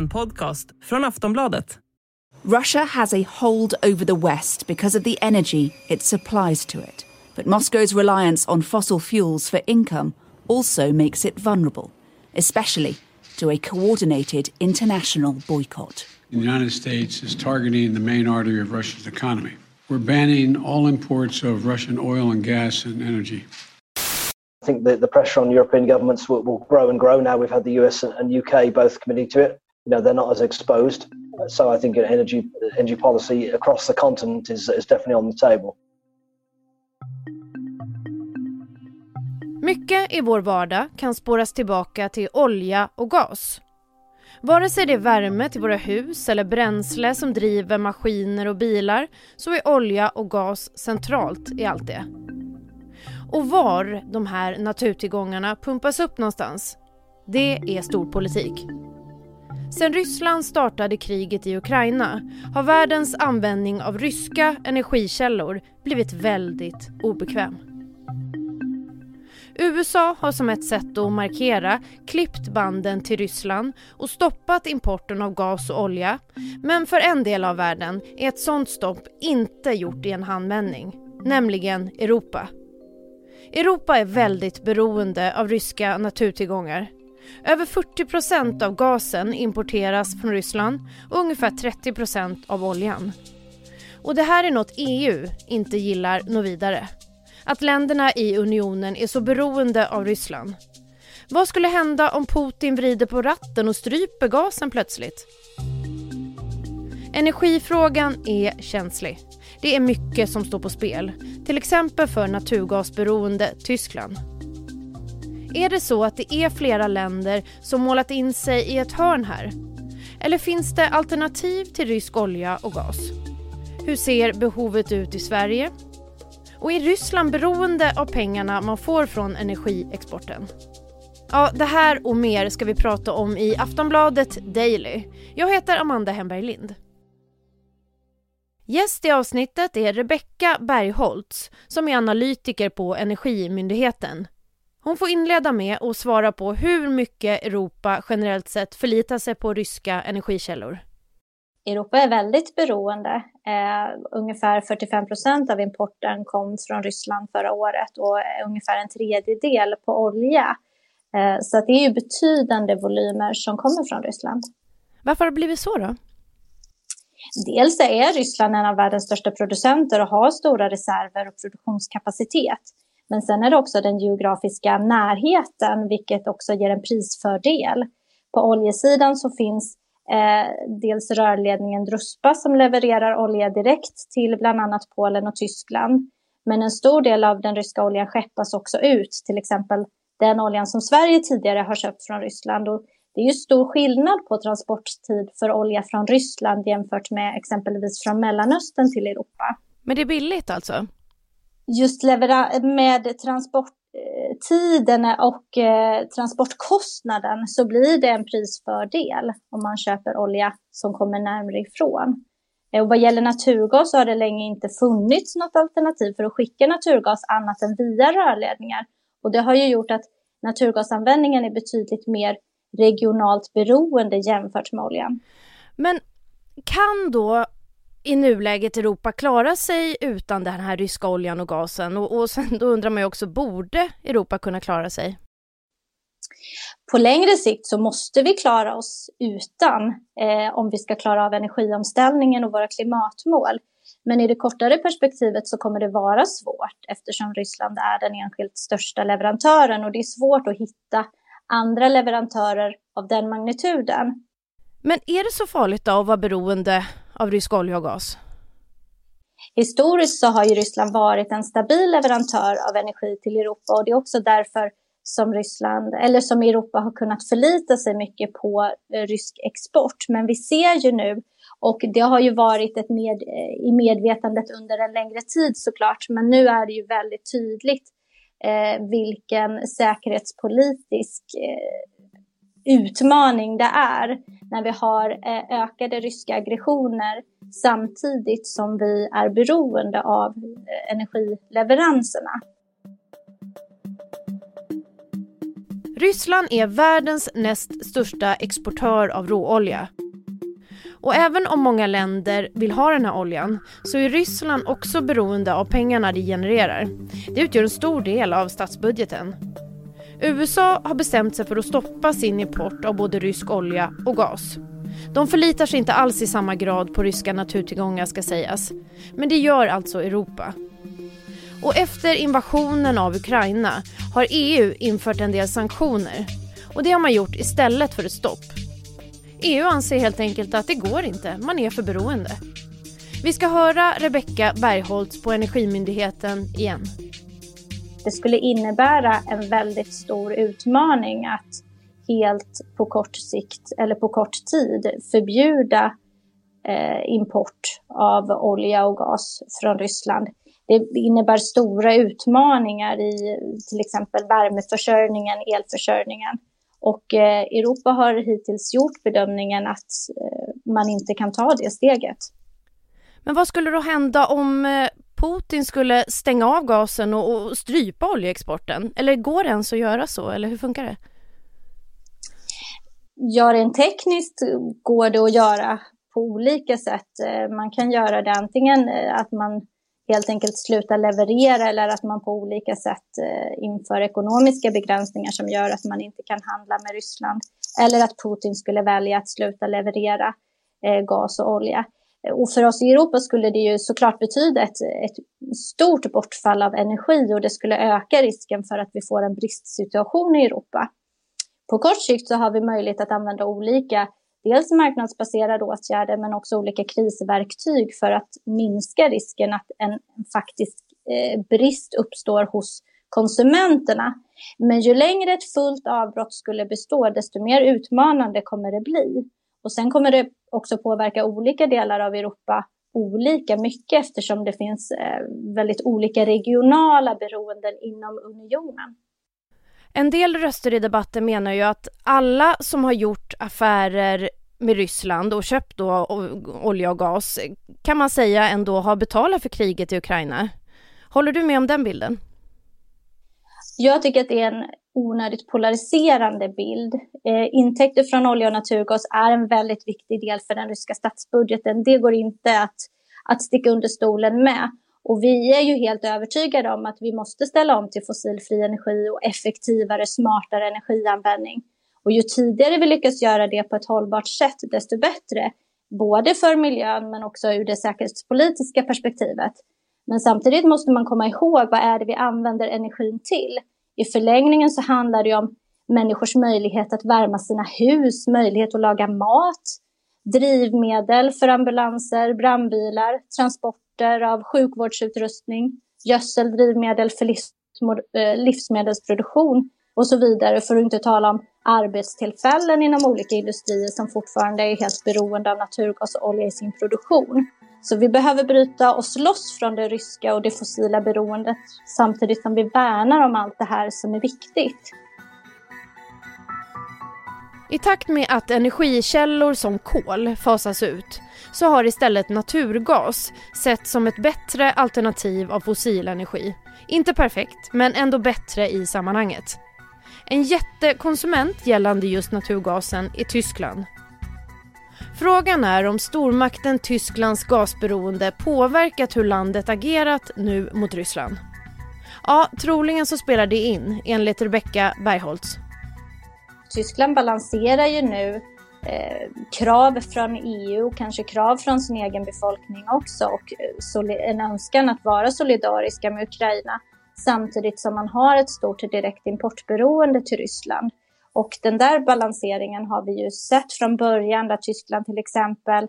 En podcast från Aftonbladet. Russia has a hold over the West because of the energy it supplies to it. But Moscow's reliance on fossil fuels for income also makes it vulnerable, especially to a coordinated international boycott. The United States is targeting the main artery of Russia's economy. We're banning all imports of Russian oil and gas and energy. I think the, the pressure on European governments will, will grow and grow now. We've had the US and UK both committing to it. You know, they're not as exposed. So I think an energy energy policy across the continent is, is definitely on the table. Mycket i vår vardag kan spåras tillbaka till olja och gas. Vare sig det är värme till våra hus eller bränsle som driver maskiner och bilar så är olja och gas centralt i allt det. Och var de här naturtillgångarna pumpas upp någonstans, det är storpolitik. Sen Ryssland startade kriget i Ukraina har världens användning av ryska energikällor blivit väldigt obekväm. USA har som ett sätt att markera klippt banden till Ryssland och stoppat importen av gas och olja. Men för en del av världen är ett sånt stopp inte gjort i en handvändning, nämligen Europa. Europa är väldigt beroende av ryska naturtillgångar. Över 40 procent av gasen importeras från Ryssland och ungefär 30 procent av oljan. Och det här är något EU inte gillar något vidare. Att länderna i unionen är så beroende av Ryssland. Vad skulle hända om Putin vrider på ratten och stryper gasen plötsligt? Energifrågan är känslig. Det är mycket som står på spel, till exempel för naturgasberoende Tyskland. Är det så att det är flera länder som målat in sig i ett hörn här? Eller finns det alternativ till rysk olja och gas? Hur ser behovet ut i Sverige? Och är Ryssland beroende av pengarna man får från energiexporten? Ja, det här och mer ska vi prata om i Aftonbladet Daily. Jag heter Amanda Hemberg Lind. Gäst i avsnittet är Rebecka Bergholtz som är analytiker på Energimyndigheten. Hon får inleda med att svara på hur mycket Europa generellt sett förlitar sig på ryska energikällor. Europa är väldigt beroende. Eh, ungefär 45 procent av importen kom från Ryssland förra året och ungefär en tredjedel på olja. Eh, så det är ju betydande volymer som kommer från Ryssland. Varför har det blivit så då? Dels är Ryssland en av världens största producenter och har stora reserver och produktionskapacitet. Men sen är det också den geografiska närheten, vilket också ger en prisfördel. På oljesidan så finns eh, dels rörledningen Druspa som levererar olja direkt till bland annat Polen och Tyskland. Men en stor del av den ryska oljan skeppas också ut, till exempel den oljan som Sverige tidigare har köpt från Ryssland. Och det är ju stor skillnad på transporttid för olja från Ryssland jämfört med exempelvis från Mellanöstern till Europa. Men det är billigt alltså? Just med transporttiden och eh, transportkostnaden så blir det en prisfördel om man köper olja som kommer närmare ifrån. Eh, och vad gäller naturgas så har det länge inte funnits något alternativ för att skicka naturgas annat än via rörledningar. Och det har ju gjort att naturgasanvändningen är betydligt mer regionalt beroende jämfört med oljan. Men kan då i nuläget Europa klara sig utan den här ryska oljan och gasen? Och, och sen då undrar man ju också, borde Europa kunna klara sig? På längre sikt så måste vi klara oss utan eh, om vi ska klara av energiomställningen och våra klimatmål. Men i det kortare perspektivet så kommer det vara svårt eftersom Ryssland är den enskilt största leverantören och det är svårt att hitta andra leverantörer av den magnituden. Men är det så farligt då att vara beroende av rysk olja och gas? Historiskt så har ju Ryssland varit en stabil leverantör av energi till Europa och det är också därför som Ryssland, eller som Europa har kunnat förlita sig mycket på eh, rysk export. Men vi ser ju nu, och det har ju varit ett med, eh, i medvetandet under en längre tid såklart, men nu är det ju väldigt tydligt eh, vilken säkerhetspolitisk eh, utmaning det är när vi har eh, ökade ryska aggressioner samtidigt som vi är beroende av eh, energileveranserna. Ryssland är världens näst största exportör av råolja. Och även om många länder vill ha den här oljan så är Ryssland också beroende av pengarna det genererar. Det utgör en stor del av statsbudgeten. USA har bestämt sig för att stoppa sin import av både rysk olja och gas. De förlitar sig inte alls i samma grad på ryska naturtillgångar ska sägas. Men det gör alltså Europa. Och efter invasionen av Ukraina har EU infört en del sanktioner. Och det har man gjort istället för ett stopp. EU anser helt enkelt att det går inte, man är för beroende. Vi ska höra Rebecka Bergholtz på Energimyndigheten igen. Det skulle innebära en väldigt stor utmaning att helt på kort sikt eller på kort tid förbjuda eh, import av olja och gas från Ryssland. Det innebär stora utmaningar i till exempel värmeförsörjningen, elförsörjningen. Och eh, Europa har hittills gjort bedömningen att eh, man inte kan ta det steget. Men vad skulle då hända om eh, Putin skulle stänga av gasen och, och strypa oljeexporten? Eller går det ens att göra så, eller hur funkar det? Ja, rent tekniskt går det att göra på olika sätt. Eh, man kan göra det antingen eh, att man helt enkelt slutar leverera eller att man på olika sätt eh, inför ekonomiska begränsningar som gör att man inte kan handla med Ryssland. Eller att Putin skulle välja att sluta leverera gas och olja. Och för oss i Europa skulle det ju såklart betyda ett, ett stort bortfall av energi och det skulle öka risken för att vi får en bristsituation i Europa. På kort sikt så har vi möjlighet att använda olika, dels marknadsbaserade åtgärder men också olika krisverktyg för att minska risken att en faktisk eh, brist uppstår hos konsumenterna. Men ju längre ett fullt avbrott skulle bestå, desto mer utmanande kommer det bli. Och sen kommer det också påverka olika delar av Europa olika mycket eftersom det finns eh, väldigt olika regionala beroenden inom unionen. En del röster i debatten menar ju att alla som har gjort affärer med Ryssland och köpt då olja och gas kan man säga ändå har betalat för kriget i Ukraina. Håller du med om den bilden? Jag tycker att det är en onödigt polariserande bild. Eh, intäkter från olja och naturgas är en väldigt viktig del för den ryska statsbudgeten. Det går inte att, att sticka under stolen med. Och vi är ju helt övertygade om att vi måste ställa om till fossilfri energi och effektivare, smartare energianvändning. Och ju tidigare vi lyckas göra det på ett hållbart sätt, desto bättre. Både för miljön men också ur det säkerhetspolitiska perspektivet. Men samtidigt måste man komma ihåg vad är det vi använder energin till. I förlängningen så handlar det om människors möjlighet att värma sina hus, möjlighet att laga mat, drivmedel för ambulanser, brandbilar, transporter av sjukvårdsutrustning, gödsel, drivmedel för eh, livsmedelsproduktion och så vidare. För att inte tala om arbetstillfällen inom olika industrier som fortfarande är helt beroende av naturgas och olja i sin produktion. Så vi behöver bryta oss loss från det ryska och det fossila beroendet samtidigt som vi värnar om allt det här som är viktigt. I takt med att energikällor som kol fasas ut så har istället naturgas sett som ett bättre alternativ av fossil energi. Inte perfekt, men ändå bättre i sammanhanget. En jättekonsument gällande just naturgasen är Tyskland. Frågan är om stormakten Tysklands gasberoende påverkat hur landet agerat nu mot Ryssland. Ja, troligen så spelar det in, enligt Rebecka Bergholtz. Tyskland balanserar ju nu eh, krav från EU och kanske krav från sin egen befolkning också och eh, en önskan att vara solidariska med Ukraina samtidigt som man har ett stort direkt importberoende till Ryssland. Och den där balanseringen har vi ju sett från början där Tyskland till exempel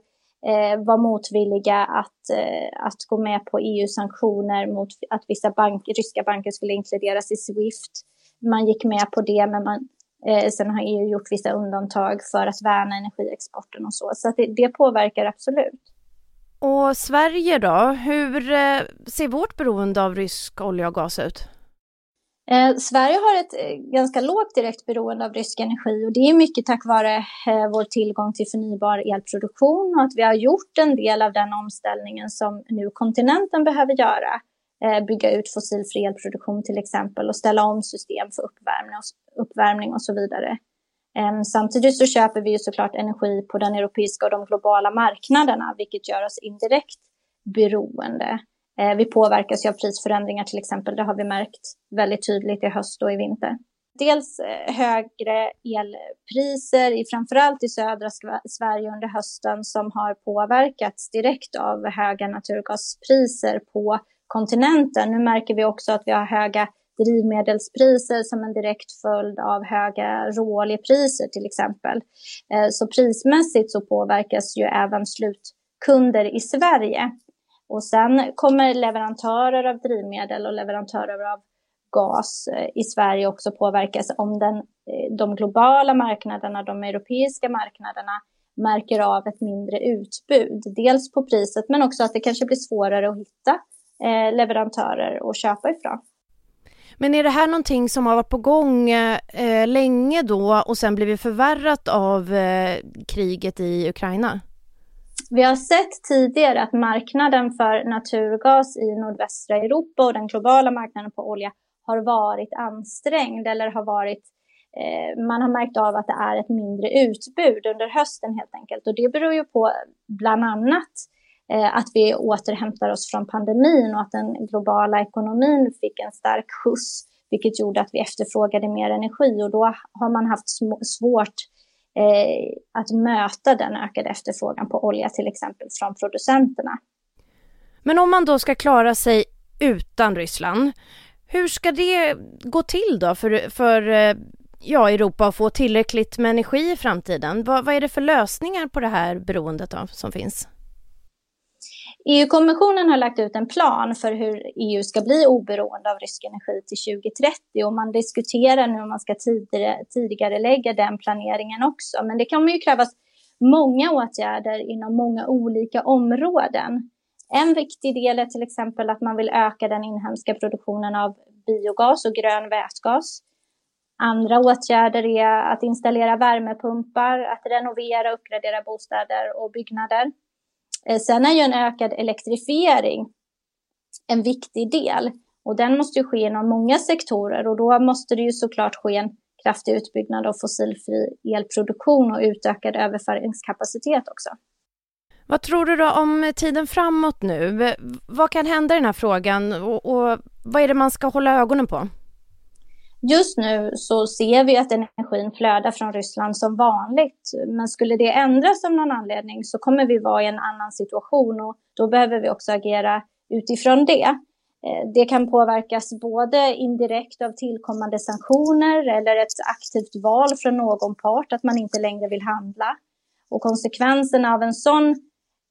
eh, var motvilliga att, eh, att gå med på EU-sanktioner mot att vissa bank, ryska banker skulle inkluderas i Swift. Man gick med på det, men man Eh, sen har EU gjort vissa undantag för att värna energiexporten och så. Så det, det, påverkar absolut. Och Sverige då? Hur eh, ser vårt beroende av rysk olja och gas ut? Eh, Sverige har ett eh, ganska lågt direkt beroende av rysk energi och det är mycket tack vare eh, vår tillgång till förnybar elproduktion och att vi har gjort en del av den omställningen som nu kontinenten behöver göra. eh, bygga ut fossilfri elproduktion till exempel och ställa om system för uppvärmning och, uppvärmning och så vidare. Ehm, samtidigt så köper vi ju såklart energi på den europeiska och de globala marknaderna, vilket gör oss indirekt beroende. Eh, vi påverkas ju av prisförändringar till exempel, det har vi märkt väldigt tydligt i höst och i vinter. Dels eh, högre elpriser, i, framförallt i södra Sverige under hösten, som har påverkats direkt av höga naturgaspriser på kontinenten. Nu märker vi också att vi har höga drivmedelspriser som en direkt följd av höga råoljepriser till exempel. Eh, så prismässigt så påverkas ju även slutkunder i Sverige. Och sen kommer leverantörer av drivmedel och leverantörer av gas eh, i Sverige också påverkas om den, eh, de globala marknaderna, de europeiska marknaderna märker av ett mindre utbud. Dels på priset men också att det kanske blir svårare att hitta eh, leverantörer att köpa ifrån. Men är det här någonting som har varit på gång eh, länge då och sen blivit förvärrat av eh, kriget i Ukraina? Vi har sett tidigare att marknaden för naturgas i nordvästra Europa och den globala marknaden på olja har varit ansträngd eller har varit eh, man har märkt av att det är ett mindre utbud under hösten helt enkelt. Och det beror ju på bland annat eh, att vi återhämtar oss från pandemin och att den globala ekonomin fick en stark skjuts, vilket gjorde att vi efterfrågade mer energi och då har man haft svårt eh, Eh, att möta den ökade efterfrågan på olja till exempel från producenterna. Men om man då ska klara sig utan Ryssland, hur ska det gå till då för, för eh, ja, Europa att få tillräckligt med energi i framtiden? Vad, vad är det för lösningar på det här beroendet då, som finns? EU-kommissionen har lagt ut en plan för hur EU ska bli oberoende av rysk energi till 2030 och man diskuterar nu om man ska tidigare, tidigare lägga den planeringen också. Men det kommer ju krävas många åtgärder inom många olika områden. En viktig del är till exempel att man vill öka den inhemska produktionen av biogas och grön vätgas. Andra åtgärder är att installera värmepumpar, att renovera och uppgradera bostäder och byggnader. Eh, sen är ju en ökad elektrifiering en viktig del och den måste ju ske inom många sektorer och då måste det ju såklart ske en kraftig utbyggnad av fossilfri elproduktion och utökad överföringskapacitet också. Vad tror du då om tiden framåt nu? Vad kan hända i den här frågan och, och vad är det man ska hålla ögonen på? Just nu så ser vi att energin flödar från Ryssland som vanligt. Men skulle det ändras av någon anledning så kommer vi vara i en annan situation och då behöver vi också agera utifrån det. Eh, det kan påverkas både indirekt av tillkommande sanktioner eller ett aktivt val från någon part att man inte längre vill handla. Och konsekvenserna av en sån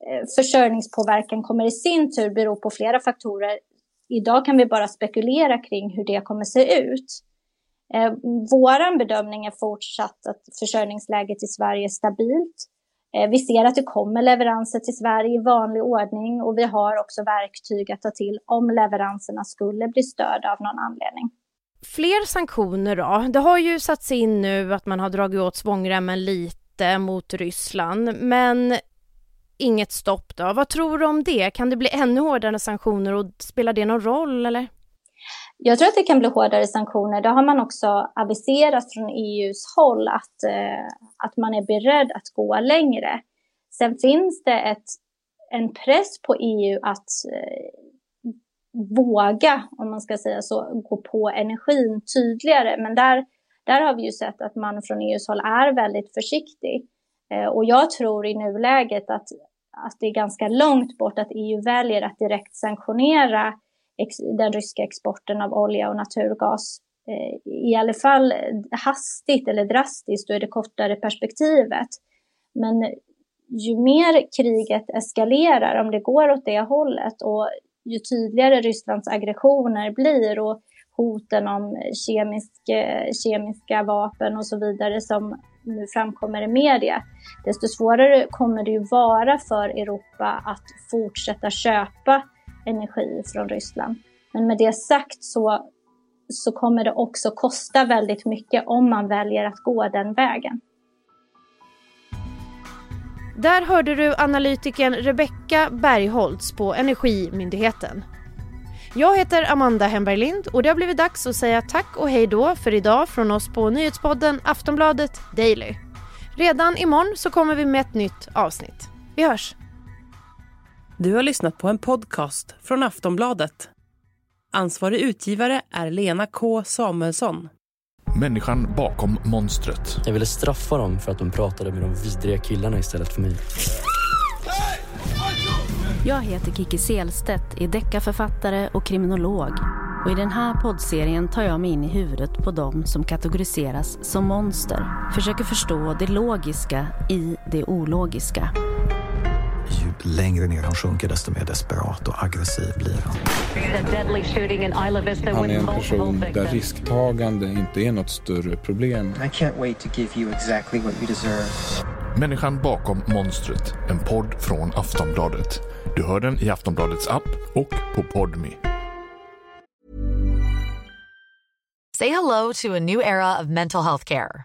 eh, försörjningspåverkan kommer i sin tur bero på flera faktorer. Idag kan vi bara spekulera kring hur det kommer se ut. Eh, Vår bedömning är fortsatt att försörjningsläget i Sverige är stabilt. Eh, vi ser att det kommer leveranser till Sverige i vanlig ordning och vi har också verktyg att ta till om leveranserna skulle bli störda av någon anledning. Fler sanktioner då? Det har ju satts in nu att man har dragit åt svångremmen lite mot Ryssland, men inget stopp då. Vad tror du om det? Kan det bli ännu hårdare sanktioner och spelar det någon roll eller? Jag tror att det kan bli hårdare sanktioner. Det har man också aviserat från EUs håll att, eh, att man är beredd att gå längre. Sen finns det ett, en press på EU att eh, våga, om man ska säga så, gå på energin tydligare. Men där, där har vi ju sett att man från EUs håll är väldigt försiktig. Eh, och jag tror i nuläget att, att det är ganska långt bort att EU väljer att direkt sanktionera den ryska exporten av olja och naturgas. Eh, I alla fall hastigt eller drastiskt, då är det kortare perspektivet. Men ju mer kriget eskalerar, om det går åt det hållet och ju tydligare Rysslands aggressioner blir och hoten om kemisk, eh, kemiska vapen och så vidare som nu framkommer i media, desto svårare kommer det ju vara för Europa att fortsätta köpa energi från Ryssland. Men med det sagt så, så kommer det också kosta väldigt mycket om man väljer att gå den vägen. Där hörde du analytikern Rebecka Bergholtz på Energimyndigheten. Jag heter Amanda Hemberg Lind och det har blivit dags att säga tack och hej då för idag från oss på nyhetspodden Aftonbladet Daily. Redan imorgon så kommer vi med ett nytt avsnitt. Vi hörs! Du har lyssnat på en podcast från Aftonbladet. Ansvarig utgivare är Lena K Samuelsson. Människan bakom monstret. Jag ville straffa dem för att de pratade med de vidriga killarna istället för mig. Jag heter Kiki Selstedt, är deckarförfattare och kriminolog. Och I den här poddserien tar jag mig in i huvudet på dem som kategoriseras som monster. Försöker förstå det logiska i det ologiska. Längre ner han sjunker desto mer desperat och aggressiv blir han. Han är en person där risktagande inte är något större problem. I can't wait to give you exactly what you deserve. Människan bakom monstret. En podd från Aftonbladet. Du hör den i Aftonbladets app och på Podme. Say hello to a new era of mental health care.